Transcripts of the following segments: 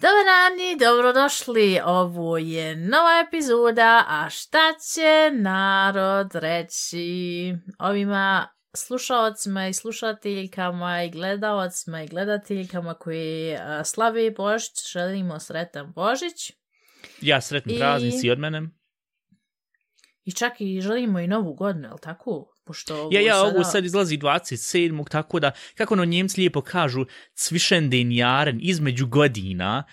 Dobar dan i dobrodošli. Ovo je nova epizoda, a šta će narod reći ovima slušalcima i slušateljkama i gledalcima i gledateljkama koji slavi slave Božić, želimo sretan Božić. Ja sretni I- praznici od mene. I čak i želimo i novu godinu, je tako? Pošto ovo Ja, ja, sada... ovo sad izlazi 27. Tako da, kako ono njemci lijepo kažu, cvišen den jaren između godina,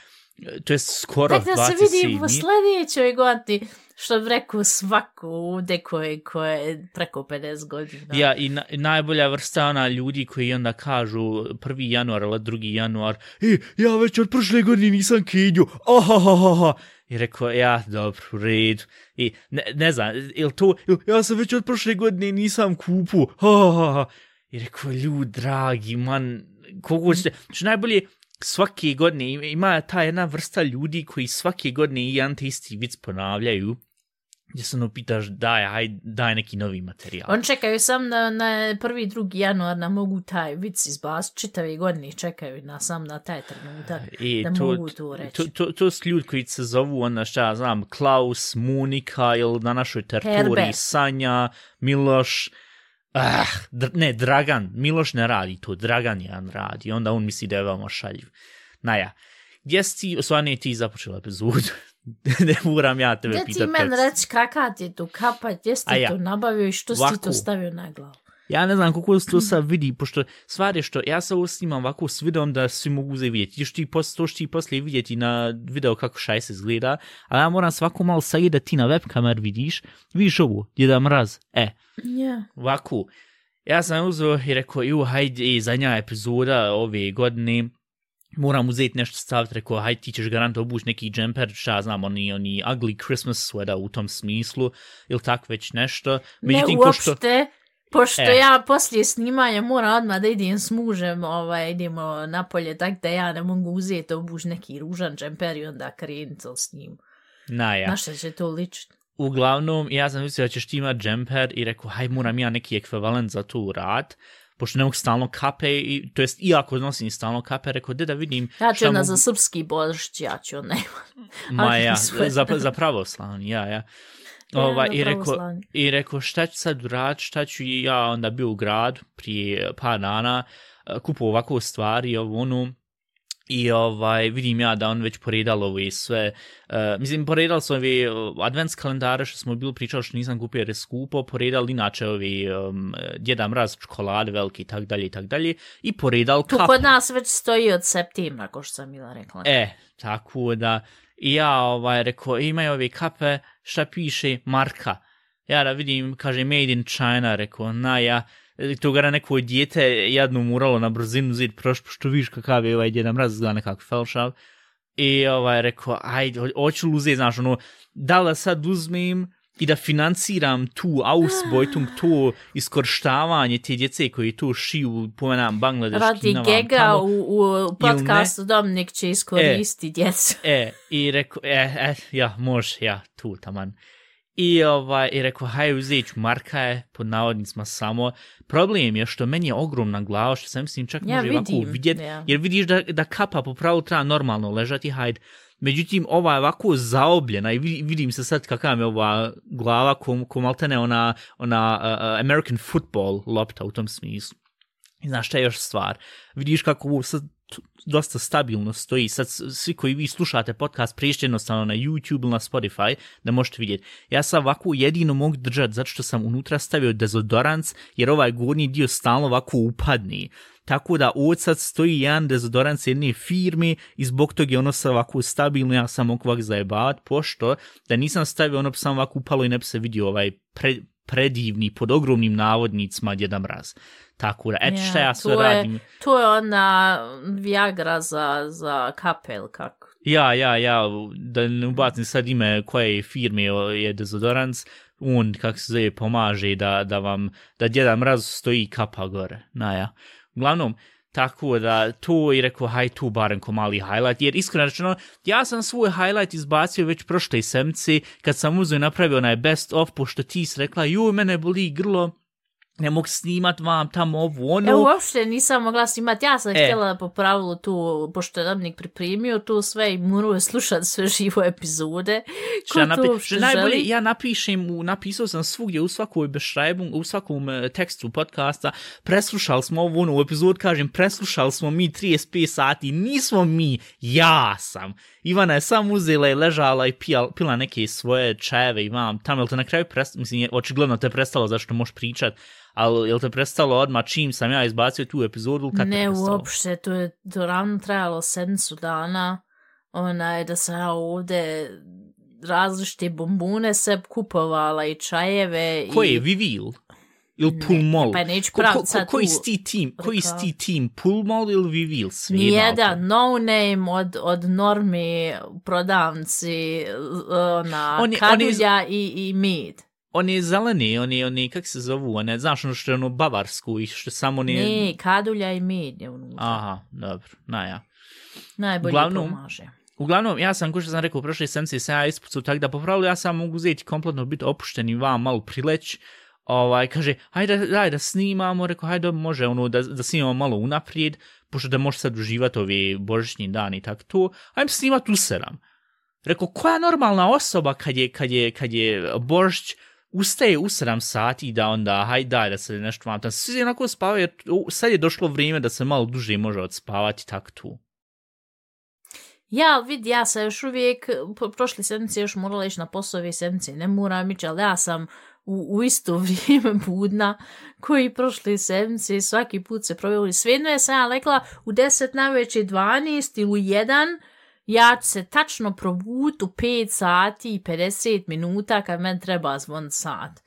to je skoro Tek da se 27. vidi po sljedećoj godini, što bi rekao svako ovdje koje, koje je preko 50 godina. Ja, i na, najbolja vrsta ona ljudi koji onda kažu 1. januar ili 2. januar, e, ja već od prošle godine nisam kenju, ahahaha. I rekao, ja, dobro, u redu. I ne, ne znam, ili to, il, ja sam već od prošle godine nisam kupu, ha, I rekao, ljud, dragi, man, kogo ćete, Znači, najbolje, svake godine ima- ima ta jedna vrsta ljudi koji svake godine i jedan te isti vic ponavljaju, gdje se ono pitaš, daj, haj, daj neki novi materijal. On čekaju sam na, na prvi drugi januar na mogu taj vic izbas čitave godine čekaju na sam na taj trenutak I da E, to, mogu to reći. to, to, to su ljudi koji se zovu, onda šta ja znam, Klaus, Monika ili na našoj teritoriji Herbert. Sanja, Miloš, ah, dr, ne, Dragan, Miloš ne radi to, Dragan jedan radi, onda on misli da je veoma šaljiv. Naja, gdje si ti, osvane ti započela epizodu? ne moram ja tebe Gdje pitat. ti men reći kaka ti je tu kapa, gdje si ja. to nabavio i što si ti Ovako. to stavio na glavu? Ja ne znam kako se to sad vidi, pošto stvar je što ja se ovo snimam ovako s videom da svi mogu uzeti vidjeti. Još ti pos, to što ti poslije vidjeti na video kako šaj se izgleda, ali ja moram svako malo sad da ti na web kamer vidiš, vidiš ovo, Djeda Mraz, e, Ja. ovako. Ja sam uzeo i rekao, ju, hajde, e, zadnja epizoda ove godine, moram uzeti nešto staviti, rekao, hajde, ti ćeš garant obući neki džemper, šta znam, oni, oni ugly Christmas sweater u tom smislu, ili tak već nešto. Ne ko uopšte, pošto E. ja poslije snimanja moram odmah da idem s mužem, ovaj, idemo napolje, tak da ja ne mogu uzeti obuž neki ružan džemper i onda krenut s njim. Na, ja. Na šta će to ličiti? Uglavnom, ja sam mislio da ćeš ti imat džemper i rekao, haj, moram ja neki ekvivalent za to rad, pošto ne mogu stalno kape, i, to jest, iako nosim stalno kape, rekao, de da vidim Ja ću onda mogu- za srpski božić, ja ću onda Ma ja, za, za pravoslavni, ja, ja. Ja, Ovaj, i, rekao, pravoslavni. I rekao, šta ću sad rad, šta ću ja onda bio u grad prije par dana, eh, kupo ovako stvari, ovo ono, I ovaj, vidim ja da on već poredal ove sve, uh, mislim, poredal su ove uh, advents kalendare što smo bili pričali što nisam kupio jer je skupo, poredal inače ove um, djeda mraz čokolade velike i tak dalje i tak dalje, i poredal Tu kape. kod nas već stoji od septembra, ko što sam bila rekla. E, tako da, i ja ovaj, rekao, imaju ove kape, šta piše, marka. Ja da vidim, kaže, made in China, rekao, na ja, e, to gara neko dijete jedno moralo na brzinu zid proš, što vidiš kakav je ovaj djeda mraz, izgleda nekako felšav. I ovaj, rekao, ajde, ho- hoću li uzeti, znaš, ono, da li sad uzmem i da financiram tu Ausbeutung, to iskorštavanje te djece koji tu šiju, pomenam, Bangladeš, Radi Kina, gega tamo. u, u podcastu Dominik će iskoristiti djecu. E, i rekao, e, e, ja, može, ja, tu, taman. I, ovaj, i rekao, haj, uzet ću, marka je, pod navodnicima samo. Problem je što meni je ogromna glava, što sam mislim čak Ja može ovako vidim, vidjet, ja. jer vidiš da, da kapa po pravilu treba normalno ležati, hajde. Međutim, ova je ovako zaobljena i vidi- vidim se sad kakav je ova glava, ko, ko maltene ona, ona uh, American football lopta u tom smislu. I znaš šta je još stvar? Vidiš kako ovo sad dosta stabilno stoji. Sad svi koji vi slušate podcast priješće jednostavno na YouTube ili na Spotify da možete vidjeti. Ja sam ovako jedino mogu držati zato što sam unutra stavio dezodorans jer ovaj gornji dio stalno ovako upadni. Tako da od sad stoji jedan dezodorans jedne firme i zbog toga je ono sad ovako stabilno, ja sam mogu ovak zajebavat, pošto da nisam stavio ono bi sam ovako upalo i ne bi se vidio ovaj pre, predivni, pod ogromnim navodnicima djeda mraz. Tako da, eto šta ja sve to je- radim. To je ona Viagra za, za kapel, kako. Ja, ja, ja, da ne ubacim sad ime koje firme je dezodorans, on, kako se zove, pomaže da, da vam, da djeda mraz stoji kapa gore. Na ja. Uglavnom, Tako da to i rekao, haj tu barem ko mali highlight, jer iskreno rečeno, ja sam svoj highlight izbacio već prošle semci, kad sam uzeo i napravio onaj best of, pošto ti si rekla, ju, mene boli grlo, ne mogu snimat vam tamo ovu ono. Ja uopšte nisam mogla snimat, ja sam e. htjela po pravilu tu, pošto je namnik pripremio tu sve i moraju slušat sve živo epizode. Ko napi što najbolje, želi? ja napišem, u, napisao sam svugdje u svakoj bešajbu, u svakom uh, tekstu podcasta, preslušali smo ovu ono, u epizod, kažem, preslušali smo mi 35 sati, nismo mi, ja sam. Ivana je sam uzela i ležala i pila, pila neke svoje čajeve i vam tamo, jel te na kraju prestalo, mislim, je, očigledno te prestalo zašto možeš pričat, ali je te prestalo odmah čim sam ja izbacio tu epizodu? Kad ne, uopšte, to je to ravno trajalo sedmicu dana, onaj, da sam ja ovde različite bombune se kupovala i čajeve. Koje, i... Vivil? Ili Pulmol? Pa neću ko, ko, ko, koji ti tim? Koji ti tim? Pulmol ili Vivil? Nijedan, no name od, od normi prodavnici na on je, kadulja on je... i, i med on je zeleni, on je, on je, kak se zovu, on je, znaš ono što je ono bavarsku i što samo nije... Ne, kadulja i med je unutra. Aha, dobro, na ja. Najbolje uglavnom, pomaže. Uglavnom, ja sam, ko što sam rekao, u prošle senci se ja ispucu, tako da popravljaju, ja sam mogu uzeti kompletno biti opušten i vam malo prileć, ovaj, kaže, hajde, daj da snimamo, rekao, hajde, može, ono, da, da snimamo malo unaprijed, pošto da može sad uživati ove božićni dani i tako to, hajde snimati useram. Rekao, koja normalna osoba kad je, kad je, kad je boršć, ustaje u 7 sati da onda, haj daj da se nešto vam tam, svi onako spavaju, jer sad je došlo vrijeme da se malo duže može odspavati tak tu. Ja, vidi, ja sam još uvijek, prošli sedmice još morala ići na posao, ove sedmice, ne moram ići, ali ja sam u, u isto vrijeme budna koji prošli sedmice svaki put se provjeli. Svejedno je sam ja lekla u 10 na 12 ili u 1, ja ću se tačno probuti u 5 sati i 50 minuta kad men treba zvon sat.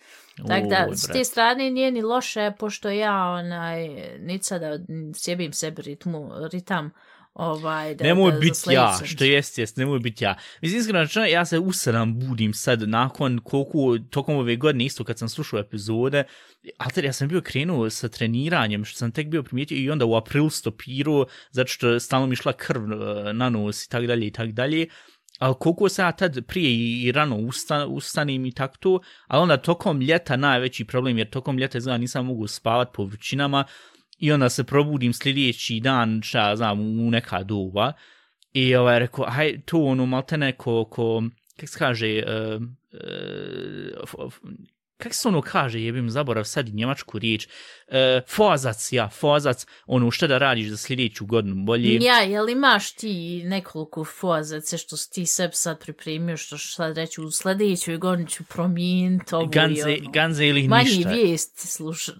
Tako da, s te strane nije ni loše, pošto ja, onaj, nica da sjebim sebi ritmu, ritam, ovaj, da, nemoj biti ja, što jest, jest, nemoj biti ja. Mislim, iskreno rečeno, ja se usadam budim sad nakon koliko, tokom ove godine, isto kad sam slušao epizode, ali ja sam bio krenuo sa treniranjem, što sam tek bio primijetio i onda u april stopirao, zato što stalno mi šla krv e, na nos i tak dalje i tak dalje, ali koliko sam ja tad prije i rano ustan, ustanim i tako to, ali onda tokom ljeta najveći problem, jer tokom ljeta izgleda nisam mogu spavat po vrućinama, i onda se probudim sljedeći dan, šta znam, u neka doba, i ovaj, rekao, haj, to ono, malte neko, ko, kak se kaže, uh, uh, kako se ono kaže, jebim zaborav sad i njemačku riječ, e, fozac, ja, fozac, ono što da radiš za sljedeću godinu bolje. Ja, jel imaš ti nekoliko fozace što si ti sebe sad pripremio, što sad reći u sljedećoj godinu ću promijeniti ovo ganze, ono, ganze ili manji ništa. Manji vijest slušati,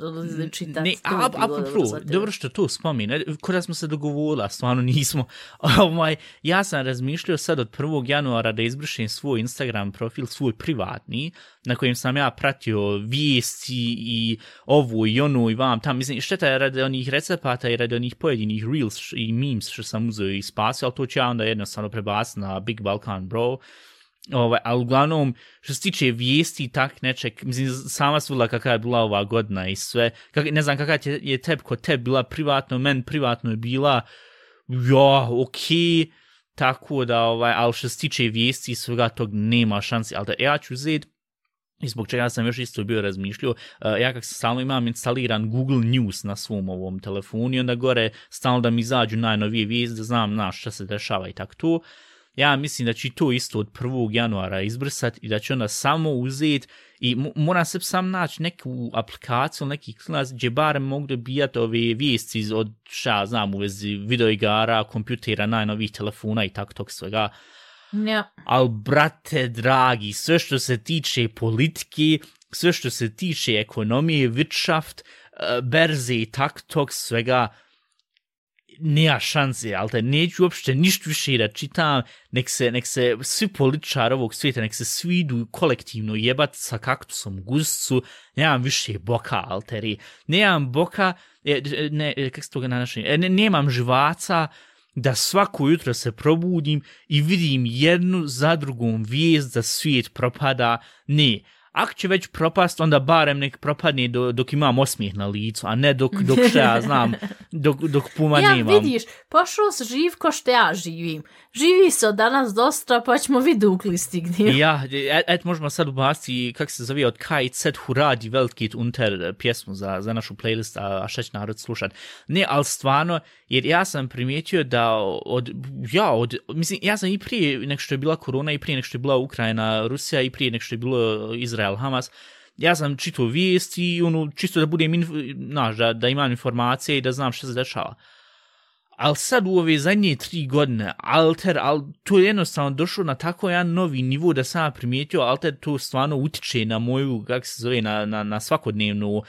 čitati. Ne, a, a, a, dobro, dobro što to spomine, kada smo se dogovorili, stvarno nismo, ovaj, ja sam razmišljao sad od 1. januara da izbrišem svoj Instagram profil, svoj privatni, na kojem sam ja pratio vijesti i ovu i onu i vam tam. Mislim, šteta je radi onih recepata i radi onih pojedinih reels i memes što sam uzeo i spasio, ali to ću ja onda jednostavno prebaciti na Big Balkan Bro. Ovaj, a uglavnom, što se tiče vijesti i tak nečeg, mislim, sama svila kakva je bila ova godina i sve, kak, ne znam kakva je, je teb kod teb bila privatno, men privatno je bila, ja, okej, okay, tako da, ovaj, ali što se tiče vijesti i svega tog nema šansi, ali da ja ću uzeti I zbog čega sam još isto bio razmišljio, e, ja kak stalno imam instaliran Google News na svom ovom telefonu i onda gore stalno da mi izađu najnovije vijesti da znam na šta se dešava i tako to. Ja mislim da će to isto od 1. januara izbrisati i da će onda samo uzeti i moram se sam naći neku aplikaciju, neki klas gdje barem mogu dobijati ove vijesti od šta znam u vezi videoigara, kompjutera, najnovih telefona i tako tog svega. Ja. Ali, brate, dragi, sve što se tiče politike, sve što se tiče ekonomije, wirtschaft, eh, berze i tak tog svega, nema šanse, ali te neću uopšte ništa više da čitam, nek se, nek se svi političari ovog svijeta, nek se svi idu kolektivno jebat sa kaktusom guscu, nemam više boka, alteri, nemam boka, e, e, ne, ne kako se toga na e, ne, nemam živaca, da svako jutro se probudim i vidim jednu za drugom vijest da svijet propada. Ne, ako će već propast, onda barem nek propadne do, dok imam osmijeh na licu, a ne dok, dok što ja znam, dok, dok puma ja, nemam. Ja vidiš, pošao se živ ko što ja živim. Živi se od danas dosta, pa ćemo vidi ukli stignio. Ja, et, et možemo sad ubasti, kak se zove, od Kai Cet Huradi Weltkit Unter pjesmu za, za našu playlist, a, a šta će narod slušat. Ne, ali stvarno, jer ja sam primijetio da od, ja, od, mislim, ja sam i prije nek što je bila korona, i prije nek što je bila Ukrajina, Rusija, i prije nek što je bilo Izrael, Hamas, ja sam čitao vijesti i ono, čisto da budem, inf, naš, da, da imam informacije i da znam što se dešava. Ali sad u ove zadnje tri godine, Alter, al, to je jednostavno došlo na tako jedan novi nivo da sam primijetio, Alter to stvarno utiče na moju, kako se zove, na, na, na svakodnevno uh, uh,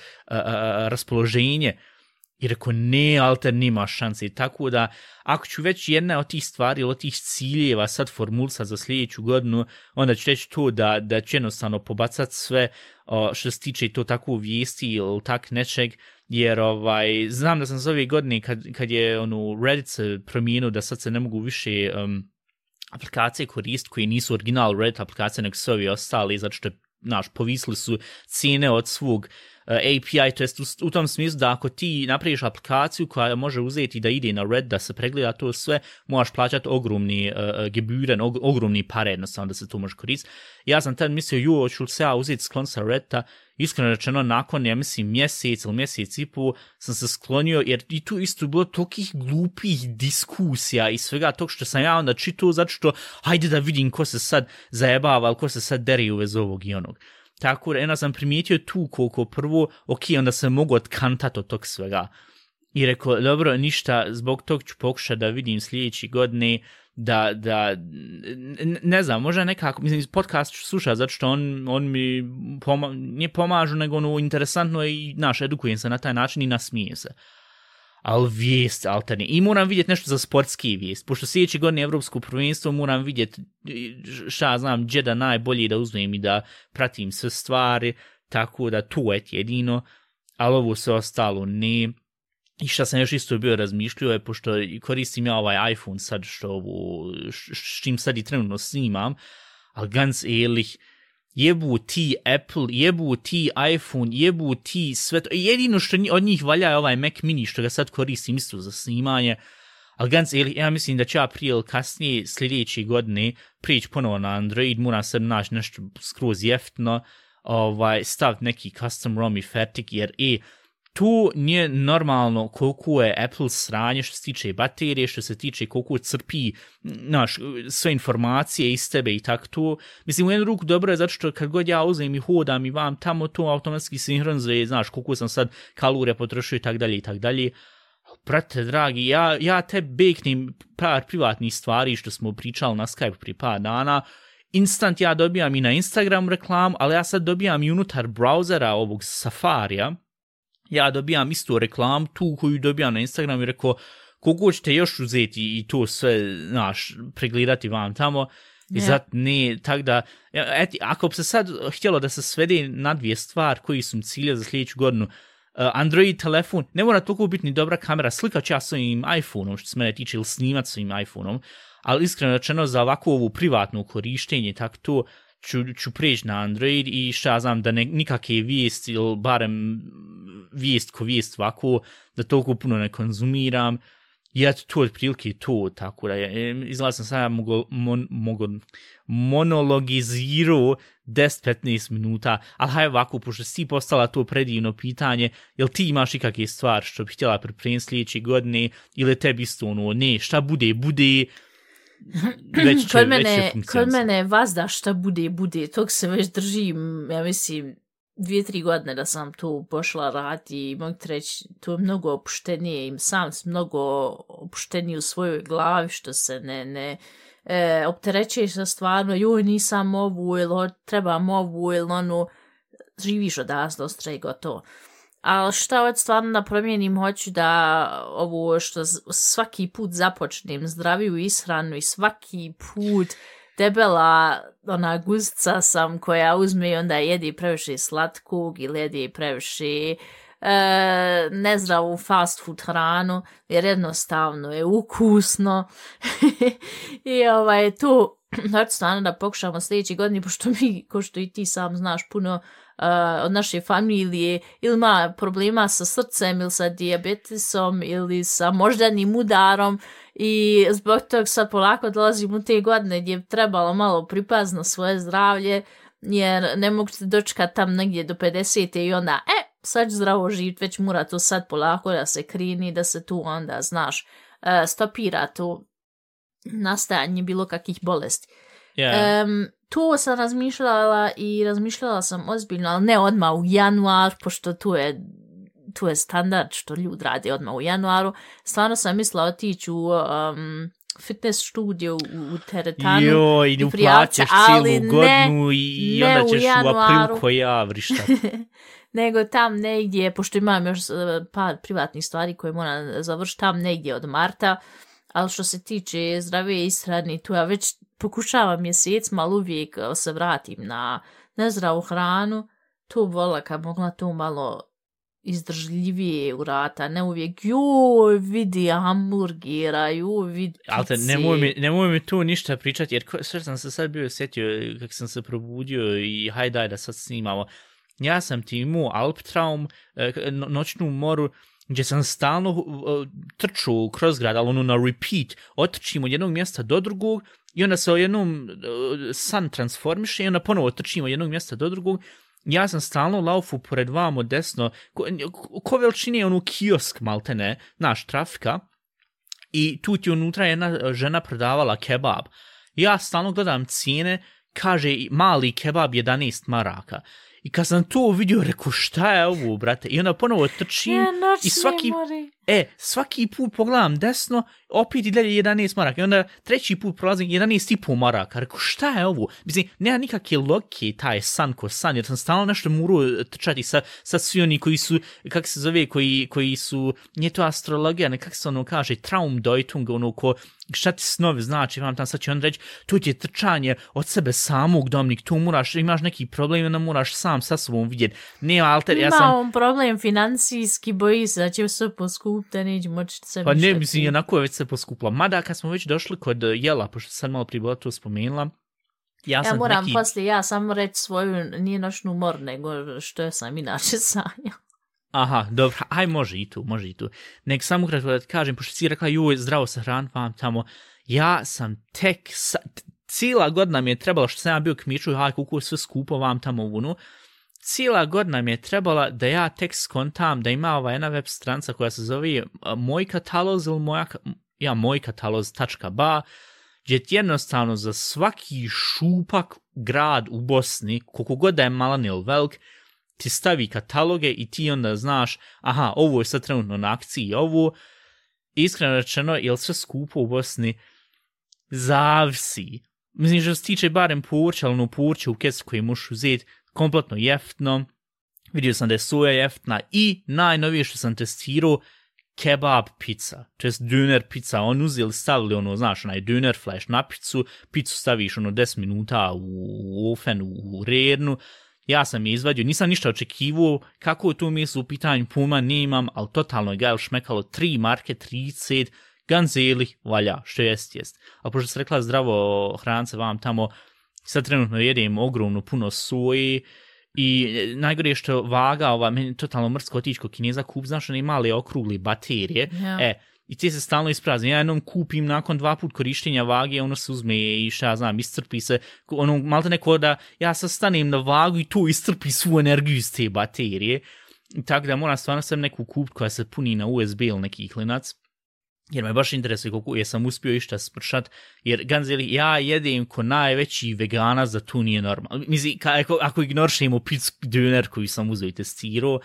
raspoloženje. I rekao, ne, Alter, nima šanse. Tako da, ako ću već jedna od tih stvari ili od tih ciljeva sad formulsa za sljedeću godinu, onda ću reći to da, da ću jednostavno pobacat sve o, što se tiče to tako vijesti ili tak nečeg, jer ovaj znam da sam za ove godine kad, kad je onu Reddit se promijenio da sad se ne mogu više um, aplikacije koristiti koje nisu original Reddit aplikacije nego sve ovi ostali zato što naš povisli su cijene od svog uh, Eh, API, to jest u, u tom smislu da ako ti napraviš aplikaciju koja može uzeti da ide na Red da se pregleda to sve, moraš plaćati ogromni eh, eh, uh, geburen, og, ogromni pare jednostavno da se to može koristiti. Ja sam tad mislio, ju, hoću se ja uzeti sklon sa Redta, iskreno rečeno, nakon, ja mislim, mjesec ili mjesec i pol sam se sklonio, jer i tu isto bilo tokih glupih diskusija i svega tog što sam ja onda čitao, zato što, hajde da vidim ko se sad zajebava, ko se sad deri u vez ovog i onog. Tako da, jedna sam primijetio tu koliko prvo, ok, onda se mogu otkantati od tog svega. I rekao, dobro, ništa, zbog tog ću pokušati da vidim sljedeći godine, da, da, ne znam, možda nekako, mislim, podcast ću slušati, zato što on, on mi poma, nije pomažu, nego ono interesantno je i, naš, edukujem se na taj način i nasmije se. Ali vijest alterni. I moram vidjeti nešto za sportski vijest. Pošto sljedeće godine Evropsko prvenstvo moram vidjeti šta znam, gdje da najbolje da uzmem i da pratim sve stvari. Tako da to je jedino. Ali ovo sve ostalo ne. I šta sam još isto bio razmišljio je, pošto koristim ja ovaj iPhone sad što ovo, s čim sad i trenutno snimam, ali ganz ehrlich, jebu ti Apple, jebu ti iPhone, jebu ti sve to. Jedino što od njih valja je ovaj Mac mini što ga sad koristim isto za snimanje, ali ganz ja mislim da će ja prije ili kasnije sljedeće godine prići ponovo na Android, mora se naći nešto skroz jeftno, ovaj, staviti neki custom ROM i fertik, jer e, tu nije normalno koliko je Apple sranje što se tiče baterije, što se tiče koliko crpi naš, sve informacije iz tebe i tako to. Mislim, u jednu ruku dobro je zato što kad god ja uzem i hodam i vam tamo to automatski sinhronizuje, znaš, koliko sam sad kalorija potrošio i tako dalje i tako dalje. Brate, dragi, ja, ja te beknim par privatnih stvari što smo pričali na Skype prije par dana, instant ja dobijam i na Instagram reklam, ali ja sad dobijam i unutar brauzera ovog Safarija, ja dobijam istu reklamu tu koju dobijam na Instagram i rekao kogo ćete još uzeti i to sve, znaš, pregledati vam tamo. I yeah. zat ne, tak da, eti, ako bi se sad htjelo da se svede na dvije stvari koji su cilje za sljedeću godinu, uh, Android telefon, ne mora toliko biti ni dobra kamera, slika ću ja svojim iPhone-om, što se mene tiče, ili snimat svojim iPhone-om, ali iskreno rečeno za ovako ovu privatnu korištenje, tak to, ću, ću prijeći na Android i šta znam da ne, nikakve vijesti ili barem vijest ko vijest ovako, da toliko puno ne konzumiram. Ja to otprilike to, tako da je, e, izgleda sam sada mogo, mon, mogo monologizirao 10-15 minuta, ali hajde ovako, pošto si postala to predivno pitanje, jel ti imaš ikakve stvari što bi htjela pripremiti sljedeće godine, ili tebi isto ono, ne, šta bude, bude, već će, kod mene, već kod mene vazda šta bude, bude, tog se već držim, ja mislim, dvije, tri godine da sam tu pošla raditi i mogu reći, to je mnogo opuštenije, im sam sam mnogo opušteniji u svojoj glavi, što se ne, ne, e, opterećeš sa stvarno, joj, nisam ovu, ili trebam ovu, ili onu, živiš od nas dosta i gotovo. Ali šta od stvarno da promijenim, hoću da ovo što svaki put započnem zdraviju ishranu i svaki put debela ona guzca sam koja uzme i onda jedi previše slatkog ili jedi previše e, nezdravu fast food hranu, jer jednostavno je ukusno. I ovaj, tu, znači stvarno da pokušamo sljedeći godini, pošto mi, ko što i ti sam znaš, puno uh, od naše familije ili ima problema sa srcem ili sa diabetesom ili sa moždanim udarom i zbog toga sad polako dolazim u te godine gdje je trebalo malo pripazno svoje zdravlje jer ne mogu se dočekati tam negdje do 50. i onda, e, sad zdravo živit, već mora to sad polako da se krini, da se tu onda, znaš, uh, stopira to nastajanje bilo kakvih bolesti. Yeah. Um, tu sam razmišljala i razmišljala sam ozbiljno, ali ne odmah u januar, pošto tu je tu je standard što ljudi rade odmah u januaru. Stvarno sam mislila otići u um, fitness studio u, u teretanu. Jo, i i uplaćaš cijelu ne- godinu i, i ne onda u ćeš u, januaru. aprilu koji ja vrišta. nego tam negdje, pošto imam još uh, par privatnih stvari koje moram završiti tam negdje od marta, ali što se tiče zdrave ishrane, tu ja već pokušavam mjesecima, ali uvijek uh, se vratim na nezdravu hranu, tu bi volila kad mogla tu malo izdržljivije urata, ne uvijek, joj, vidi hamburgera, joj, vidi Ali te, pice. nemoj mi, nemoj mi tu ništa pričati, jer sve sam se sad bio sjetio kako sam se probudio i hajde daj da sad snimamo. Ja sam ti imao Alptraum, e, noćnu moru, gdje sam stalno uh, trču kroz grad, ali ono na repeat, otrčim od jednog mjesta do drugog i onda se o jednom uh, san transformiše i onda ponovo trčim od jednog mjesta do drugog. Ja sam stalno laufu pored vamo desno, ko, ko veličine je ono kiosk maltene, naš trafika, i tu ti unutra jedna žena prodavala kebab. Ja stalno gledam cijene, kaže mali kebab 11 maraka. I kad sam to vidio, rekao šta je ovo, brate? I onda ponovo trčim Ja, i svaki, more. e, svaki put pogledam desno, opet i dalje 11 maraka. I onda treći put prolazim 11,5 maraka. Rekao, šta je ovo? Mislim, nema nikakve logike taj san ko san, jer sam stalno nešto morao trčati sa, sa svi oni koji su, kak se zove, koji, koji su, nije to astrologija, ne kak se ono kaže, traumdeutung, ono ko, šta ti snovi znači, vam tam sad će on reći, to ti je trčanje od sebe samog, Dominik, tu moraš, imaš neki problem, onda moraš sam sa sobom vidjeti. Ne, alter, ja Ima sam... on problem financijski, boji se da će sve poskupiti, da neće moći se Pa ne, mislim, kupiti. onako je već se poskupila. Mada, kad smo već došli kod jela, pošto sam malo prije bila to spomenula, ja, Ja moram neki... poslije ja samo reći svoju, nije noćnu mor, nego što sam inače sanjao. Aha, dobro, aj može i tu, može i tu. Nek samo kratko da ti kažem, pošto si rekla, juj, zdravo se hran, vam tamo, ja sam tek, sa, cijela godina mi je trebala, što sam ja bio kmiču, aj, kuku, sve skupo vam tamo unu, cijela godina mi je trebala da ja tek skontam da ima ova jedna web stranca koja se zove e, moj kataloz ili moja, ja, moj kataloz.ba, gdje ti jednostavno za svaki šupak grad u Bosni, koliko god da je malan ili velik, ti stavi kataloge i ti onda znaš, aha, ovo je sad trenutno na akciji, ovo, iskreno rečeno, je li sve skupo u Bosni? Zavisi. Mislim, što se tiče barem purća, ali ono purće u kesu koji možeš uzeti, kompletno jeftno, vidio sam da je soja jeftna i najnovije što sam testirao, kebab pizza, to jest döner pizza, on uzeli stavili ono, znaš, onaj döner flash na picu, picu staviš ono 10 minuta u ofen, u rednu, ja sam je izvadio, nisam ništa očekivao, kako je to mjesto u pitanju puma, nemam, ali totalno je gajal šmekalo, 3 marke, 30, ganzeli, valja, što jest, jest. Ali pošto se rekla zdravo hrance vam tamo, sad trenutno jedem ogromno puno soje, I e, najgore je što vaga, ova, meni je totalno mrsko otići kod kineza kup, znaš, one male okrugli baterije, Ja. e, i te se stalno isprazni. Ja jednom kupim nakon dva put korištenja vage, ono se uzme i šta ja znam, iscrpi se, ono, malo neko da ja sad stanem na vagu i to iscrpi svu energiju iz te baterije. Tako da moram stvarno sam neku kup koja se puni na USB ili neki klinac. Jer me baš interesuje koliko jesam uspio išta spršat, jer ganzeli, ja jedem ko najveći vegana, za tu nije normalno. Mislim, ka, ako, ako ignoršemo pizzu döner koju sam uzeo i testirao,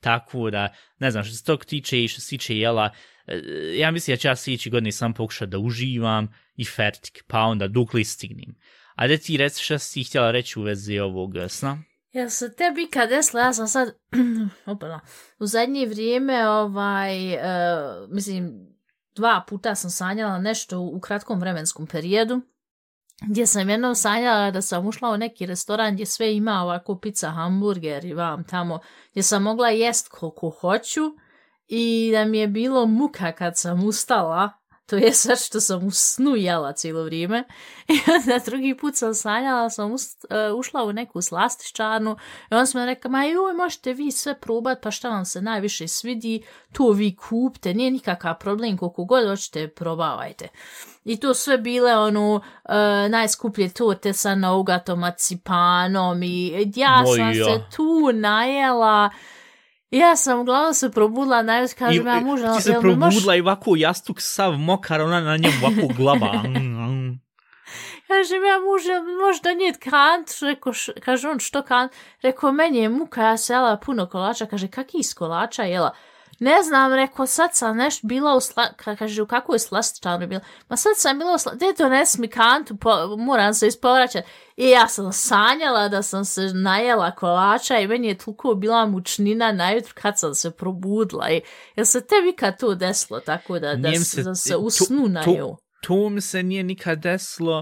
tako da, ne znam, što se tog tiče i što se tiče jela, e, ja mislim da ću ja sljedeći godine sam pokušati da uživam i fertik, pa onda dok li stignem. A da ti reci šta si htjela reći u vezi ovog eh, sna? Ja se tebi kad desila, ja sam sad, opala, u zadnje vrijeme, ovaj, uh, mislim, dva puta sam sanjala nešto u kratkom vremenskom periodu gdje sam jednom sanjala da sam ušla u neki restoran gdje sve ima ovako pizza, hamburger i vam tamo, gdje sam mogla jest koliko hoću i da mi je bilo muka kad sam ustala, to je sve što sam u snu jela cijelo vrijeme. I onda drugi put sam sanjala, sam ust, uh, ušla u neku slastiščarnu i on sam rekao, ma joj, možete vi sve probat, pa šta vam se najviše svidi, to vi kupte, nije nikakav problem, koliko god hoćete, probavajte. I to sve bile ono uh, najskuplje torte sa nougatom, macipanom i ja Moj sam ja. se tu najela. Ja sam uglavnom se probudila, najveć kažem, ja muža, ti se jel mi možeš- probudla i ovako jastuk sav mokar, ona na njemu ovako glava. Kažem ja muže, možeš donijeti kant, reko, š, kaže on što kant, rekao meni je muka, ja se jela puno kolača, kaže kaki iz kolača jela, ne znam, rekao sad sam nešto bila u sla, ka- kaže u kakvoj slastičarni bila, ma sad sam bila u sla, gdje dones mi kantu, po, moram se ispovraćati, i ja sam sanjala da sam se najela kolača i meni je toliko bila mučnina najutro kad sam se probudila i jel se tebi kad to desilo tako da, da, se, da se to- u snu to- to mi se nije nikad desilo.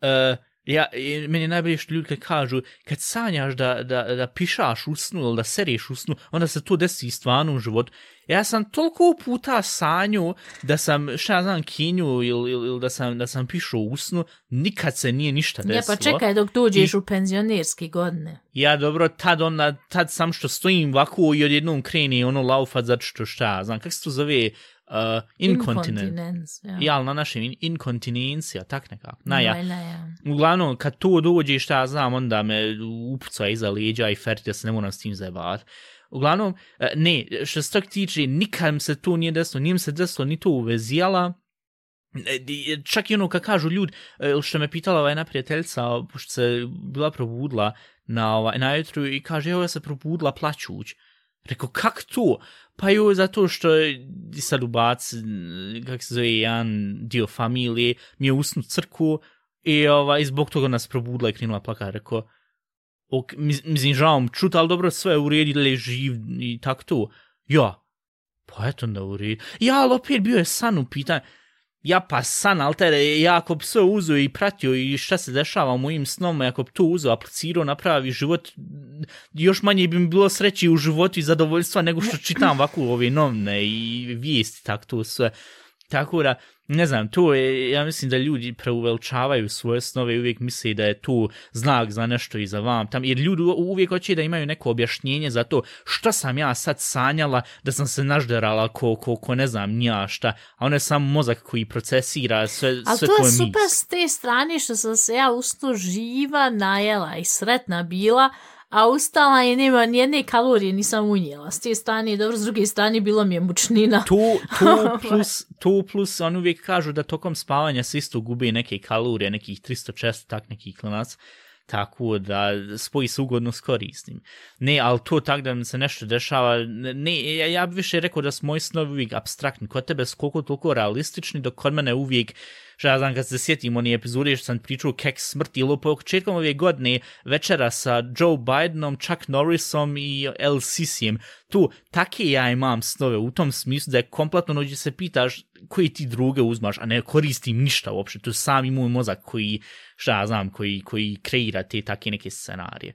Uh, ja, meni je najbolje što ljudi kažu, kad sanjaš da, da, da pišaš u snu ili da seriš u snu, onda se to desi i stvarno u životu. Ja sam toliko puta sanju da sam, šta ja znam, kinju ili, ili, ili da sam, da sam pišao u snu, nikad se nije ništa Ja desilo. pa čekaj dok dođeš u penzionerski godine. Ja dobro, tad onda, tad sam što stojim ovako i odjednom kreni ono laufat zato što šta, ja znam, kako se to zove, uh, inkontinent. Inkontinens, ja. Ja, ali na našem in- inkontinencija, tak nekako. Na, ja. Ja. Uglavnom, kad to dođe, šta ja znam, onda me upuca iza leđa i ferti da se ne moram s tim zajebat. Uglavnom, e, ne, što se tog tiče, nikad se to nije desilo, nije se desilo ni to uvezijala, e, e, čak i ono kad kažu ljudi, što me pitala ova jedna prijateljica, pošto se bila probudila na, ovaj, na jutru i kaže, evo ja se probudila plaćuć. Rekao, kak to? Pa joj, zato što je sad ubac, kak se zove, jedan dio familije, mi je usnu crku i ovaj, zbog toga nas probudila i krenula plaka. Rekao, ok, mis- mislim, žao mi čut, ali dobro, sve u živ i tak to. Ja, pa eto onda u. Ja, ali opet bio je san u pitanju. Ja pa san, ali tere, ja ako bi sve uzeo i pratio i šta se dešava u mojim snom, ako bi to uzeo, aplicirao, napravi život, još manje bi mi bilo sreći u životu i zadovoljstva nego što čitam ovako ove novine i vijesti, tako to sve. Tako da, ne znam, to je, ja mislim da ljudi preuveličavaju svoje snove i uvijek misle da je to znak za nešto i za vam. Tam, jer ljudi uvijek hoće da imaju neko objašnjenje za to šta sam ja sad sanjala da sam se nažderala ko, ko, ko ne znam nija šta, a ono je samo mozak koji procesira sve, Ali sve to je super misli. s te strane što sam se ja usto živa najela i sretna bila, a ustala i nema nijedne kalorije nisam unijela. S te strane, dobro, s druge strane bilo mi je mučnina. To, to, plus, to plus on uvijek kažu da tokom spavanja se isto gubi neke kalorije, nekih 300 tak neki klinac, tako da spoji se ugodno s korisnim. Ne, ali to tak da mi se nešto dešava, ne, ja, ja bi više rekao da su moji snovi uvijek abstraktni, kod tebe su koliko toliko realistični, dok kod mene uvijek što ja znam kad se sjetim oni epizode što sam pričao kek smrti ili početkom ove godine večera sa Joe Bidenom, Chuck Norrisom i El Sisijem. Tu, take ja imam snove u tom smislu da je kompletno nođe se pitaš koji ti druge uzmaš, a ne koristim ništa uopšte. To je sami moj mozak koji, šta ja znam, koji, koji kreira te take neke scenarije.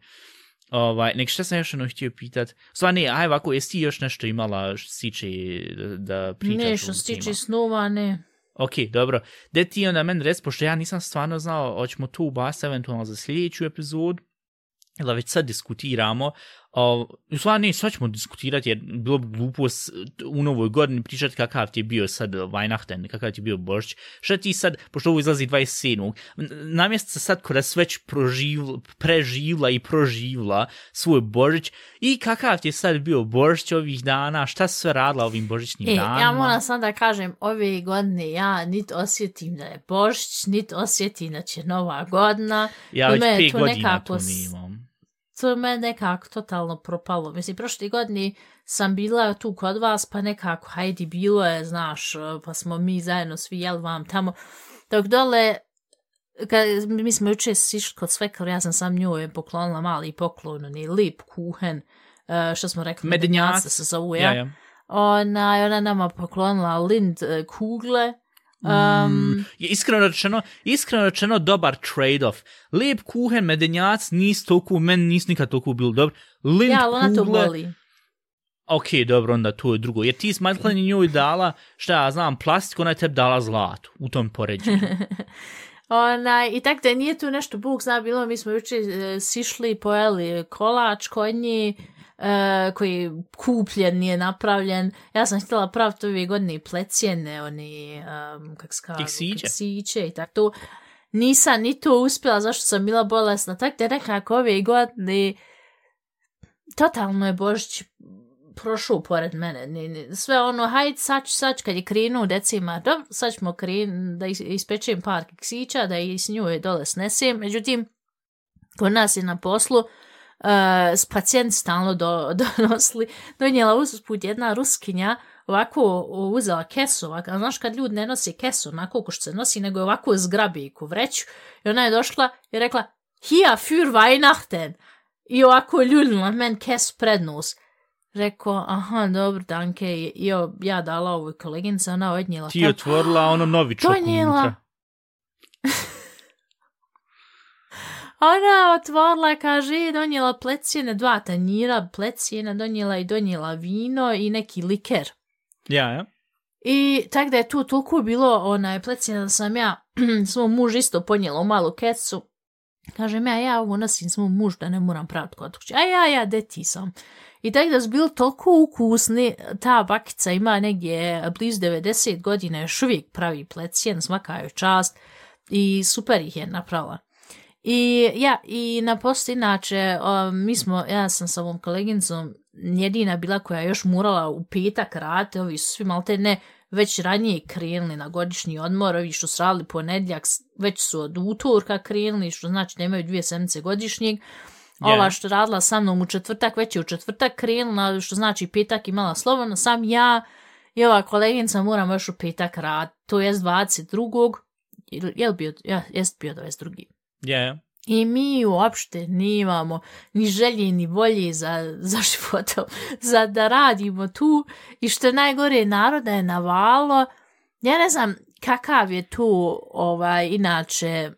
Ovaj, nek šta sam još ono htio pitat? Sva ne, aj ovako, jesi ti još nešto imala što se tiče da, pričaš? Ne, o što se temama? tiče snova, ne. Ok, dobro. De ti onda meni res, pošto ja nisam stvarno znao, hoćemo tu ubasti eventualno za sljedeću epizodu, ili već sad diskutiramo. U stvari ne, sad ćemo diskutirati, jer bilo bi glupo s- u novoj godini pričati kakav ti je bio sad Weihnachten, kakav ti je bio Božić. Šta ti sad, pošto ovo izlazi 27. n- Namjesto se sad kada sve već proživla, preživla i proživla svoj Božić i kakav ti je sad bio Božić ovih dana, šta sve radila ovim Božićnim E, danima? ja moram sad da kažem, ove godine ja nit osjetim da je Božić, nit osjetim da će nova godina. Ja već mene je pet to godina nekako to nemam. To meni nekako totalno propalo. Mislim, prošle godine sam bila tu kod vas, pa nekako, hajdi, bilo je, znaš, pa smo mi zajedno svi jeli vam tamo. Dok dole, kad, mi smo juče sišli kod svekar, ja sam sam njoj poklonila mali poklon, oni lip kuhen, eh, što smo rekli, Medenjac. medenjaca se zovu, Ja, ja. ja. Ona, ona nama poklonila lind eh, kugle, Um, je iskreno rečeno, iskreno rečeno dobar trade-off. Lijep kuhen, medenjac, nis toliko, meni nis nikad toliko bilo dobro. Lind ja, ona to voli. ok, dobro, onda to je drugo. Jer ti s Madeline njoj dala, šta ja znam, plastiku, ona je tebi dala zlatu u tom poređenju. Onaj, I tak da nije tu nešto, Bog zna, bilo, mi smo juče e, sišli, pojeli kolač kod nje, e, koji kupljen, nije napravljen. Ja sam htjela praviti ove godine plecijene, oni, um, kak se kažu, Keksiće. keksiće i tako to. Nisam ni to uspjela, zašto sam bila bolesna. Tak da nekako ove godine, totalno je Božić prošao pored mene. Sve ono, hajde sad, ću- sad kad je krenuo decima, dobro, sad ćemo kren, da is, ispečem par keksića, da ih s njoj dole snesem. Međutim, kod nas je na poslu uh, s pacijent stalno do, donosili. Donijela usput jedna ruskinja, ovako uzela kesu, ovako, a znaš kad ljudi ne nosi kesu, onako ko što se nosi, nego je ovako zgrabi ku vreću. I ona je došla i rekla, hier für Weihnachten. I ovako ljuljila men kesu pred nos. Rekao, aha, dobro, danke. I jo, ja dala ovoj koleginici, ona odnijela. ti je otvorila ono Donijela. unutra. Ona otvorila, kaže, donijela plecijene, dva tanjira plecijene, donijela i donijela vino i neki liker. Ja, ja. I tak da je tu toliko bilo onaj plecijena da sam ja svom muž isto ponijela u malu kecu. Kažem ja, ja ovo nosim svom muž da ne moram praviti kod kuće. A ja, ja, deti sam. I tak da su bili toliko ukusni, ta bakica ima negdje blizu 90 godina, još uvijek pravi plecijen, svaka joj čast i super ih je napravila. I ja, i na post inače, mi smo, ja sam sa ovom kolegincom jedina bila koja je još morala u petak raditi, ovi su svi malte ne već ranije krenuli na godišnji odmor, ovi što su radili ponedljak, već su od utorka krenuli, što znači da imaju dvije sedmice godišnjeg. Ova Je. što radila sa mnom u četvrtak, već je u četvrtak krenula, što znači petak imala slobodno, sam ja i ova koleginica moramo još u petak rad, to jest 22. Ili- Je li bio, ja, jest bio 22. Ja. I mi uopšte nimamo ni želje ni volje za, za životom, za da radimo tu. I što je najgore, naroda je navalo. Ja ne znam kakav je tu ovaj, inače...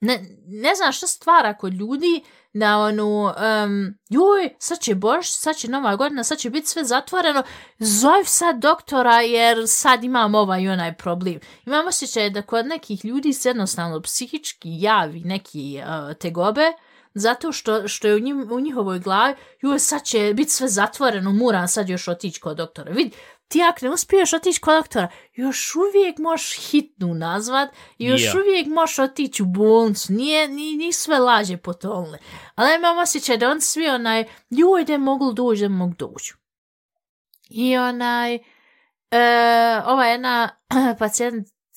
Ne, ne znam šta stvara kod ljudi na onu, um, joj, sad će Bož, sad će Nova godina, sad će biti sve zatvoreno, zov sad doktora jer sad imam ovaj i onaj problem. Imam osjećaj da kod nekih ljudi se jednostavno psihički javi neki uh, tegobe, zato što, što je u, njim, u njihovoj glavi, joj, sad će biti sve zatvoreno, moram sad još otići kod doktora. Vidi, ti ako ne uspiješ otići kod doktora, još uvijek možeš hitnu nazvat i još Ja. uvijek možeš otići u bolnicu. Nije, ni, ni sve laže potolne. Ali imam osjećaj da on svi onaj, joj, da mogu doći, da mogu doći. I onaj, e, ova jedna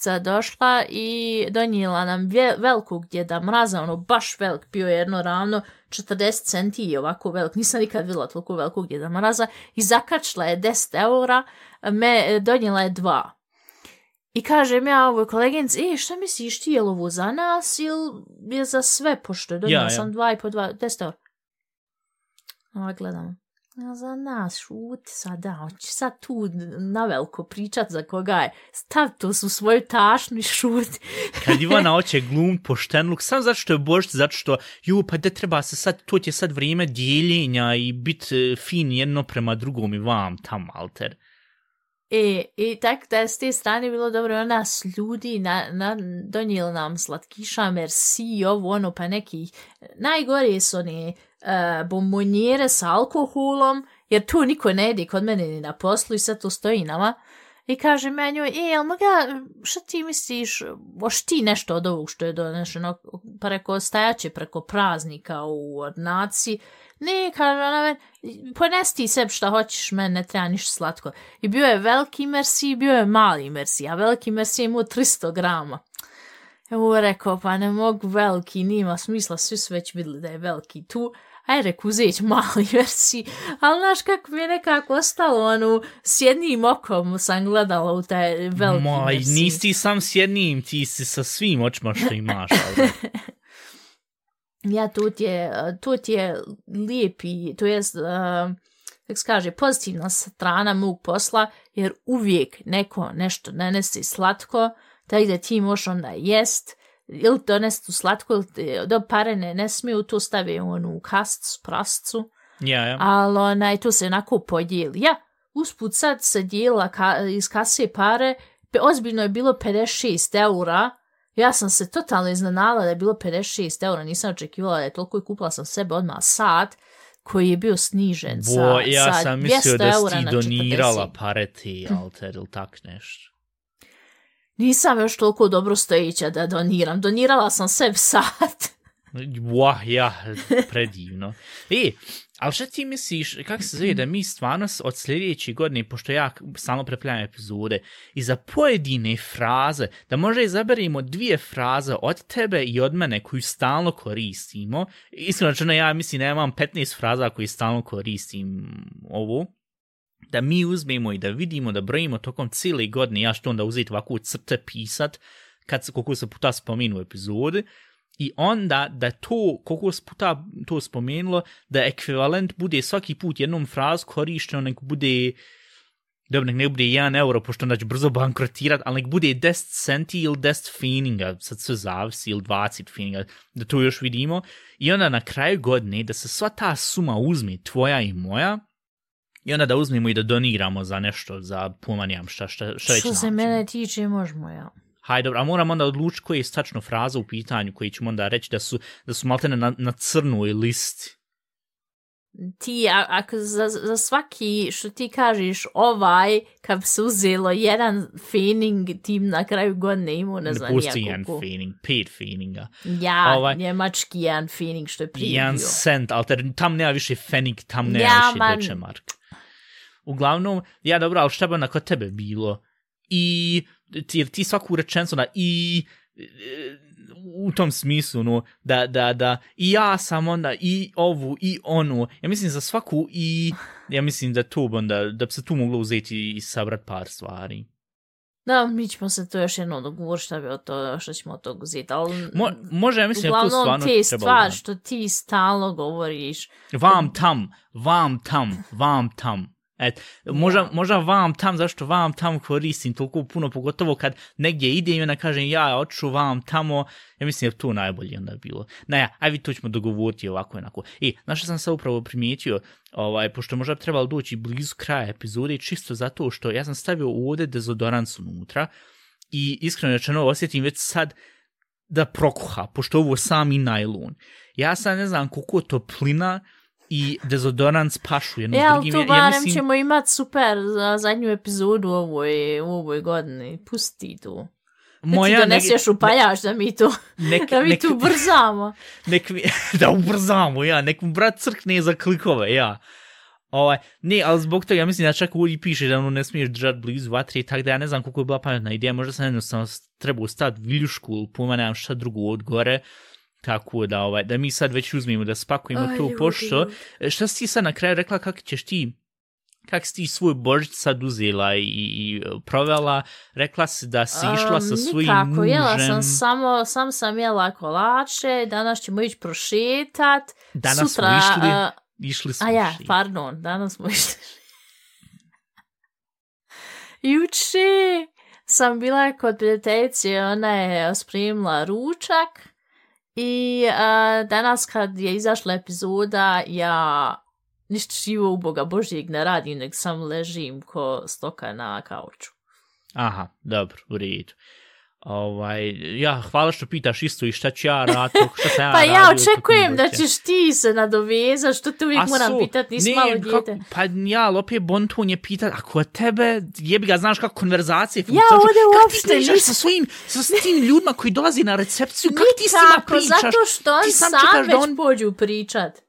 pacijentica došla i donijela nam velikog djeda mraza, ono baš velik, bio je jedno ravno 40 centi i ovako velik, nisam nikad vidjela toliko velikog djeda mraza i zakačila je 10 eura, me, donijela je dva. I kažem ja ovoj koleginici, e, šta misliš ti, je li ovo za nas ili je za sve, pošto je donijela Ja, ja. sam dva i po dva, 10 eura. Ova gledam. Za nas, šuti sad, da, on će sad tu na veliko pričat za koga je. Stav to u svoju tašnu i šuti. Kad Ivana hoće glum poštenluk, sam zato što je Božić, zato što, ju, pa da treba se sad, to će sad vrijeme dijeljenja i bit e, fin jedno prema drugom i vam tam, alter. E, i tak da je s te strane bilo dobro, ona s ljudi na, na, donijeli nam slatkiša, merci, ovo ono, pa neki, najgore su one uh, bombonjere sa alkoholom, jer tu niko ne ide kod mene ni na poslu i sad tu stoji nama. I kaže meni, e, jel moga, šta ti misliš, boš ti nešto od ovog što je donešeno preko stajaće, preko praznika u ordnaciji? Ne, kaže ona meni, ponesti sebi šta hoćeš, meni ne treba ništa slatko. I bio je veliki merci i bio je mali merci, a veliki merci je imao 300 grama. Evo je rekao, pa ne mogu veliki, nima smisla, svi su već vidjeli da je veliki tu. Aj reku, uzeć mali versi, ali znaš kako mi je nekako ostalo, ono, s jednim okom sam gledala u taj veliki Maj, versi. nisi sam s jednim, ti si sa svim očima što imaš, alter. Ja, tu ti je, tu ti je lijepi, to jest, uh, kako se kaže, pozitivna strana mog posla, jer uvijek neko nešto nanesi slatko, tako da ti možeš onda jest, ili donesti tu slatko, ili do pare ne, ne smiju, tu stavi onu kastcu, prascu, Ja, ja. ali onaj, to se onako podijeli. Ja, usput sad se dijela ka, iz kase pare, pe, ozbiljno je bilo 56 eura, ja sam se totalno iznenala da je bilo 56 eura, nisam očekivala da je toliko i kupila sam sebe odmah sat, koji je bio snižen Bo, sa, ja sa sam 200 mislio da si eura ti na donirala 40. pare ti, alter, ili tak nešto. Nisam još toliko dobro stojića da doniram. Donirala sam sebi sat. Wah, ja, predivno. E, ali šta ti misliš, kako se zove, da mi stvarno od sljedeće godine, pošto ja samo prepljam epizode, i za pojedine fraze, da možda izaberimo dvije fraze od tebe i od mene koju stalno koristimo. Iskreno ja mislim ja imam 15 fraza koje stalno koristim ovu Da mi uzmemo i da vidimo, da brojimo tokom cijele godine, ja što onda uzeti ovako crte pisat, kad se, koliko se puta spominu epizode, i onda da to, koliko se puta to spomenulo, da ekvivalent bude svaki put jednom fraz korišteno, nek bude, dobro, nek ne bude 1 euro, pošto onda će brzo bankrotirat, ali nek bude 10 centi ili 10 fininga, sad sve zavisi, ili 20 fininga, da to još vidimo. I onda na kraju godine da se sva ta suma uzme, tvoja i moja, i onda da uzmemo i da doniramo za nešto, za pomanijam šta, šta, šta već Što se nađemo. mene tiče, možemo, ja. Hajde, dobro, a moram onda odlučiti koji je stačno fraza u pitanju, koji ćemo onda reći da su, da su maltene na, na crnoj listi. Ti, a, ako za, za svaki, što ti kažeš, ovaj, kad bi se uzelo jedan feeling, tim na kraju godine imao, ne Ne znam, pusti jedan feeling, pet feelinga. Ja, Ovaj- njemački jedan feeling, što je prije Jedan cent, ali tam nema više fenig, tam nema Ja, više man. Deutsche Mark. Uglavnom, ja dobro, ali šta bi onda kod tebe bilo? I, jer ti svaku rečenicu na i, u tom smislu, no, da, da, da, i ja sam onda i ovu, i onu, ja mislim za svaku i, ja mislim da to onda, da bi se tu moglo uzeti i sabrat par stvari. Da, mi ćemo se to još jednom dogovoriti šta bi od to, što ćemo od toga uzeti, ali... Mo, može, ja mislim da to Uglavnom, stvarno te trebalo stvari da- što ti stalno govoriš, Vam tam, vam tam, vam tam. Et, možda, Ja. možda vam tam, zašto vam tam koristim toliko puno, pogotovo kad negdje idem i onda kažem ja oču vam tamo, ja mislim da je to najbolje onda bilo. Na ja, aj vi to ćemo dogovoriti ovako i onako. I, znaš što sam sad upravo primijetio, ovaj, pošto možda bi trebalo doći blizu kraja epizode, čisto zato što ja sam stavio ovdje dezodorans unutra i iskreno rečeno osjetim već sad da prokuha, pošto ovo je sami najlon. Ja sad ne znam koliko toplina i dezodorans pašu jedno s E, ali drugim. tu Ja- ja barem mislim- ćemo imat super za zadnju epizodu u ovoj, u ovoj godini. Pusti tu. Moja, moja ti doneseš upaljač da mi tu, nek, da mi nek, tu brzamo. nek, mi- da ubrzamo, ja, nek mu brat crkne za klikove, ja. Ovaj, ne, ali zbog toga, ja mislim da čak ovdje piše da ono ne smiješ držati blizu vatre, tako da ja ne znam koliko je bila pametna ideja, možda sam jednostavno trebao staviti viljušku ili pojma nemam šta drugo od gore, tako da, ovaj, da mi sad već uzmemo da spakujemo Aj, to, ljudi. pošto, e, šta si sad na kraju rekla, kako ćeš ti, kak si ti svoj božić sad uzela i, i provela, rekla si da si išla sa Um, svojim nikako, mužem. jela sam samo, sam sam jela kolače, danas ćemo ići prošetat. Danas Sutra, smo išli, a, išli smo A ja, išli. pardon, danas smo išli. Juče sam bila kod prijateljice, ona je spremila ručak i uh, danas kad je izašla epizoda, ja ništa živo u Boga Božijeg ne radim, nek sam ležim ko stoka na kauču. Aha, dobro, u redu. Ovaj, ja, hvala što pitaš isto i šta ću ja raditi, šta sam ja Pa ja očekujem da ćeš ti se nadovezati, što te uvijek A moram su, pitat, nisi ne, malo kako- dijete. Pa ja, ali opet Bonton je pitat, ako tebe, jebi ga, znaš kako konverzacije Ja funkcionišu, ovdje kako uopšte nisam- sa svojim, sa tim ljudima koji dolazi na recepciju, kako ti s njima pričaš? zato što on sam, sam već on- pođu pričat.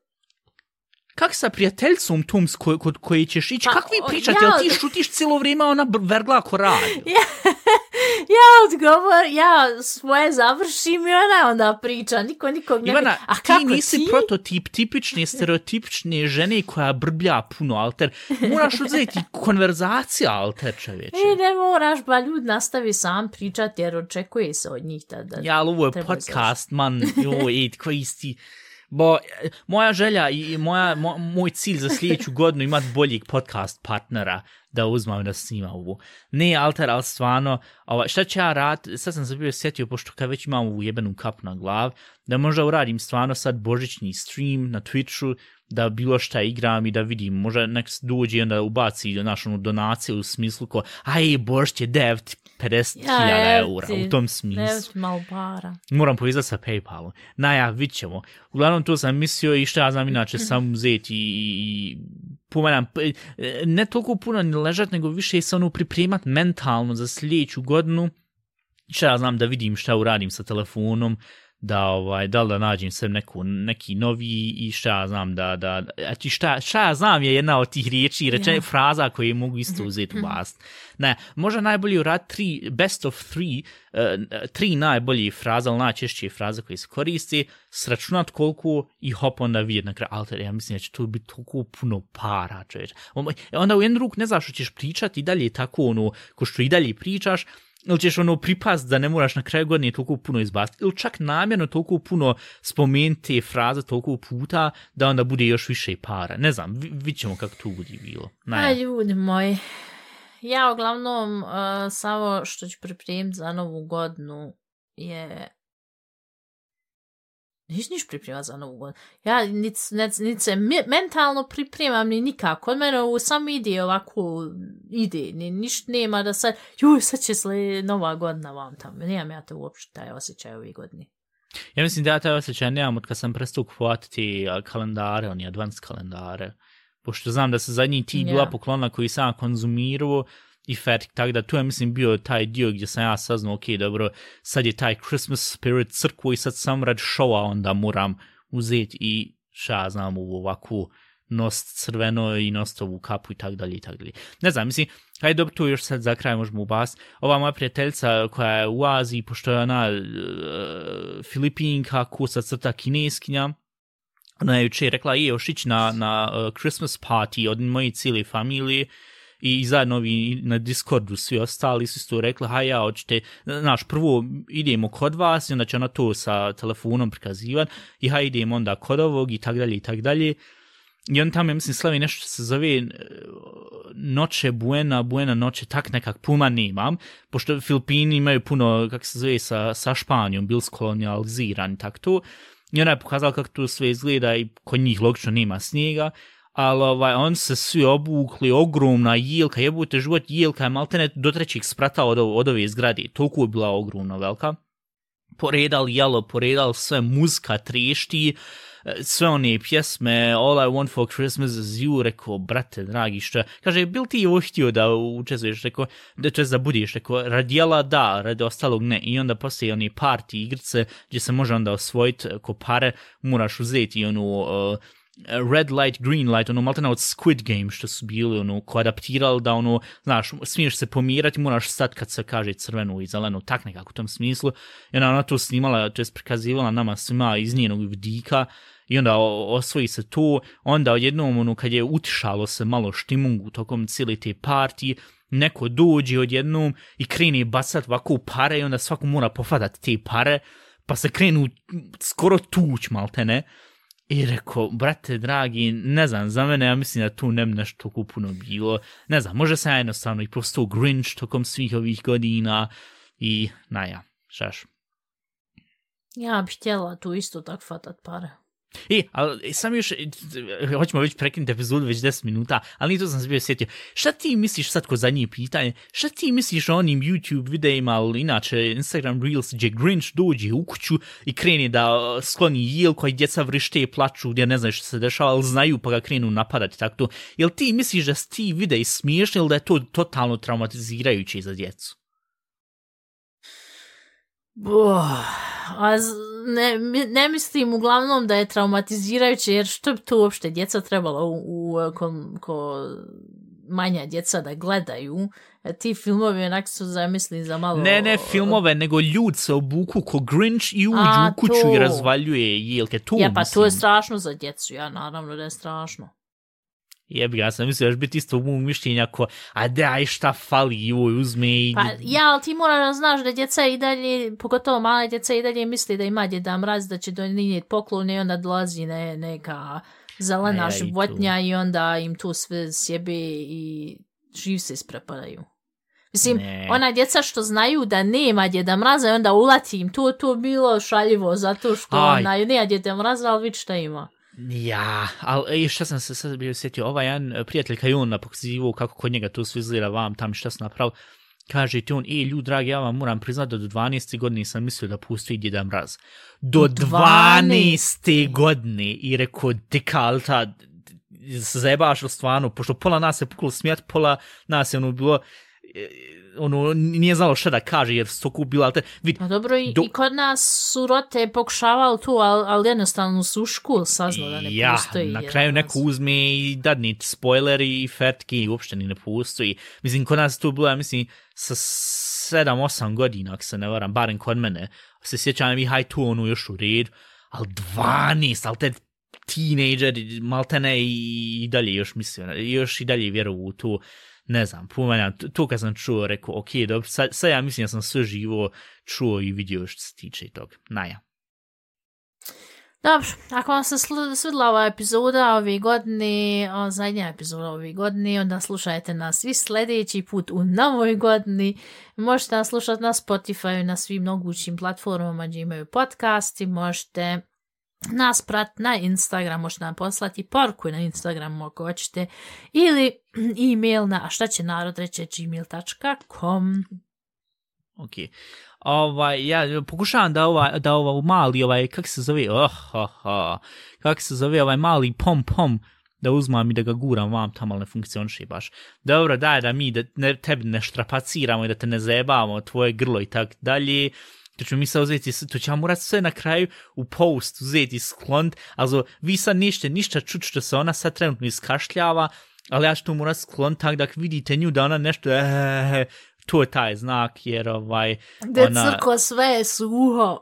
Kak sa prijateljstvom tom s koj, kod koje ćeš ići, Pa, kak vi pričate, ja- jel ti šutiš cijelo vrijeme, ona vergla ko radi? Ja odgovor, ja svoje završim i ona onda priča, niko nikog ne... Ivana, A ti kako nisi ti? prototip tipične, stereotipične žene koja brblja puno, alter. Moraš uzeti konverzacija, alter, čovječe. E, ne moraš, ba ljud nastavi sam pričati jer očekuje se od njih da... da Ja, ali ovo je podcast, man, joj, koji si... Bo e, moja želja i moja, mo, moj cilj za sljedeću godinu imati boljeg podcast partnera da uzmam da snima ovu. Ne alter, ali stvarno, ovaj, šta ću ja rad, sad sam se bio sjetio, pošto kad već imam ovu jebenu kap na glav, da možda uradim stvarno sad božićni stream na Twitchu, da bilo šta igram i da vidim, možda nek dođe i onda ubaci našu ono, donaciju u smislu ko, aj, božić je dev, 50.000 ja, eura, u tom smislu. malo para. Moram povezati sa Paypalom. Naja, vid ćemo. Uglavnom, to sam mislio i šta ja znam inače sam uzeti i, i pomenam, ne toliko puno ni ležat, nego više se ono pripremat mentalno za sljedeću godinu. Šta ja znam da vidim šta uradim sa telefonom, da ovaj da li da nađem sve neku neki novi i šta ja znam da da eto šta šta ja znam je jedna od tih riječi rečene yeah. fraza koje mogu isto mhm, uzeti u mhm. bast. Ne, može najbolji rad tri best of three uh, tri najbolji fraza, ali najčešće fraze koje se koriste, sračunat koliko i hop onda vidjeti na kraju alter, ja mislim da će to biti toliko puno para, čovječ. Onda u jednu ruku ne znaš što ćeš pričati i dalje tako ono, ko što i dalje pričaš, ili ćeš ono pripast da ne moraš na kraju godine toliko puno izbaciti, ili čak namjerno toliko puno spomenuti fraze toliko puta da onda bude još više para. Ne znam, vidit ćemo kako to bude bilo. Naja. A ljudi moji, ja uglavnom uh, samo što ću pripremiti za novu godinu je Niš niš priprema za novu godinu. Ja nic, nic, nic se mentalno pripremam ni nikako. Od mene ovo sam ide ovako ide. Ni, niš nema da sad, juj, sad će sle nova godina vam tamo. Nemam ja to uopšte taj osjećaj ovih godini. Ja mislim da ja taj osjećaj nemam od kad sam prestao kupovati kalendare, oni advance kalendare. Pošto znam da se zadnji ti yeah. bila poklona koji sam konzumirao, i Fertik, tako da tu je mislim bio taj dio gdje sam ja saznao, ok, dobro, sad je taj Christmas spirit crkvu i sad sam rad showa, onda moram uzeti i šta znam u ovakvu nost crveno i nost ovu kapu i tako dalje i tako dalje. Ne znam, mislim, hajde dobro, tu još sad za kraj možemo ubast. Ova moja prijateljica koja je u Aziji, pošto je ona uh, Filipinka, kusa crta kineskinja, ona je juče rekla, je još ići na, na uh, Christmas party od moje cijele familije, i zajedno i na Discordu svi ostali su isto rekli, ha ja, hoćete, znaš, prvo idemo kod vas i onda će ona to sa telefonom prikazivati i ha idemo onda kod ovog i tak dalje i tak dalje. I on tamo, mislim, slavi nešto se zove e, noće buena, buena noće, tak nekak puma nemam, pošto Filipini imaju puno, kak se zove, sa, sa Španijom, bil skolonializiran i tak to. I ona je pokazala kako to sve izgleda i kod njih logično nema snijega ali ovaj, on se svi obukli, ogromna jelka, jebute život, jelka je maltene do trećeg sprata od, od ove zgrade, toliko je bila ogromna, velika. Poredal jelo, poredal sve muzika, trešti, e, sve one pjesme, All I Want for Christmas is You, rekao, brate, dragi, što kaže, bil ti ovo htio da učestvuješ, rekao, da to da budiš, rekao, radijela da, radi ostalog ne, i onda poslije one party igrice, gdje se može onda osvojiti e, ko pare, moraš uzeti onu, uh, Eh, red light, green light, ono maltene od Squid Game što su bili, ono, ko adaptirali da, ono, znaš, smiješ se pomirati, moraš sad kad se kaže crvenu i zelenu, tak nekako u tom smislu. I ona, ona to snimala, to je prikazivala nama svima iz njenog vidika i onda osvoji se to, onda odjednom, ono, kad je utišalo se malo štimungu tokom cijeli te partije, neko dođe odjednom i krene bacat ovako pare i onda svako mora pofadat te pare, pa se krenu skoro tuć, maltene, ne, I rekao, brate, dragi, ne znam, za mene, ja mislim da tu nem nešto kupuno bilo. Ne znam, može se ja jednostavno i prosto Grinch tokom svih ovih godina i, naja, šaš. Ja bih htjela tu isto tak fatat pare. I, ali sam još, e, hoćemo već prekinuti epizodu, već 10 minuta, ali nije to sam se bio sjetio. Šta ti misliš sad ko zadnje pitanje? Šta ti misliš o onim YouTube videima, ali inače Instagram Reels, gdje Grinch dođe u kuću i krene da e, skloni jel koji djeca vrište i plaču, gdje ne znaju što se dešava, ali znaju pa ga krenu napadati, tako to. Jel ti misliš da ti videi smiješni ili da je to totalno traumatizirajuće za djecu? Boh, a ne, ne mislim uglavnom da je traumatizirajuće, jer što bi to uopšte djeca trebalo u, u ko, ko manja djeca da gledaju, e, ti filmovi onak su zamisli za malo... Ne, ne filmove, nego ljud se obuku ko Grinch i uđu a, u kuću to... i razvaljuje jelke. To ja, pa mislim. to je strašno za djecu, ja naravno da je strašno. Jebi ga, ja sam mislio će biti isto u mišljenja ko, a daj šta fali, joj, uzme i... Pa ja, ali ti moraš da znaš da djeca i dalje, pogotovo male djeca i dalje misli da ima djeda mraz, da će donijeti poklone i onda dolazi ne, neka zelena i životnja i onda im tu sve sjebe i živ se isprepadaju. Mislim, Ne. ona djeca što znaju da nema djeda mraza i onda ulati im, to to bilo šaljivo zato što Aj. ona nema djeda mraza, ali vidi šta ima. Ja, ali e, šta sam se sad bio sjetio, ovaj jedan e, prijatelj kad je on pokazivao kako kod njega to sve izgleda vam tam šta sam napravio, kaže ti on, e, ljud dragi, ja vam moram priznat da do 12. godine sam mislio da postoji Djeda Mraz. Do 12. godine i rekao, dekalta, se zajebaš li stvarno, pošto pola nas je puklo smijat, pola nas je ono bilo, ono, nije znalo šta da kaže, jer su bila, ali te, vid, Pa dobro, i, Do- i kod nas su rote pokušavali tu, ali, ali jednostavno su u školu saznali da ne ja, postoji. na Djeda kraju neko uzme i dadni spoiler i fertki i uopšte ni ne postoji. Mislim, kod nas to bilo, ja mislim, sa 7-8 godina, ako se ne varam, barem kod mene, se sjećam i haj tu onu još u red, ali 12, ali te teenager, maltene i, i dalje još mislio, još i dalje vjeruju u tu, ne znam, pumanja, to kad sam čuo, rekao, ok, dobro, sad, sad ja mislim da sam sve živo čuo i vidio što se tiče tog. Naja. Dobro, ako vam se svidla ova epizoda ove godine, o, zadnja epizoda ove godine, onda slušajte nas svi sljedeći put u novoj godini. Možete nas slušati na Spotify, na svim mogućim platformama gdje imaju podcasti, možete nas prat na Instagram, možete nam poslati poruku na Instagramu ako hoćete, ili e-mail na a šta će narod reći gmail.com. Ok. Ovaj, ja pokušavam da ova, da ova mali, ovaj, kak se zove, oh, oh, oh, kak se zove ovaj mali pom pom, da uzmam i da ga guram vam tamo, ali ne funkcioniše baš. Dobro, daj da mi, da ne, tebi ne štrapaciramo i da te ne zajebamo, tvoje grlo i tak dalje. To ćemo mi sad uzeti, to ćemo morat sve na kraju u post uzeti sklont, also vi sad nište ništa čut što se ona sad trenutno iskašljava, ali ja ću to morat sklont tak da vidite nju da ona nešto, eh, to je taj znak, jer ovaj, Da Ona- crko sve je suho.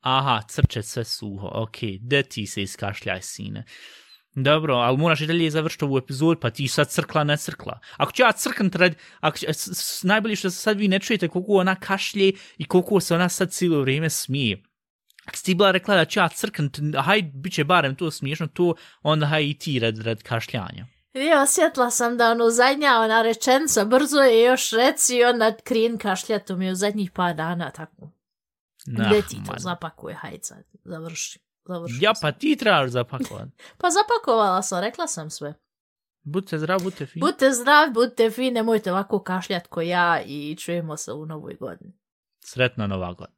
aha, crče sve suho, ok, da ti se iskašljaj, sine. Dobro, ali moraš i dalje završiti ovu epizodu, pa ti sad crkla, ne crkla. Ako ću ja crknut rad, ako ću, s, s, najbolje što sad vi ne čujete koliko ona kašlje i koliko se ona sad cijelo vrijeme smije. Ako si ti bila rekla da ću ja crknut, haj, bit će barem to smiješno, to onda haj i ti rad, rad kašljanja. Ja osjetila sam da ono zadnja ona rečenica brzo je još reci i onda krin kašlja to mi je u zadnjih par dana tako. Nah, Gdje ti to man. zapakuj, hajde sad, završi. Završi Ja, pa ti trebaš zapakovat. pa zapakovala sam, rekla sam sve. Budite zdrav, budite fini. Budite zdravi, budite fini, nemojte ovako kašljat ko ja i čujemo se u novoj godini. Sretna nova godina.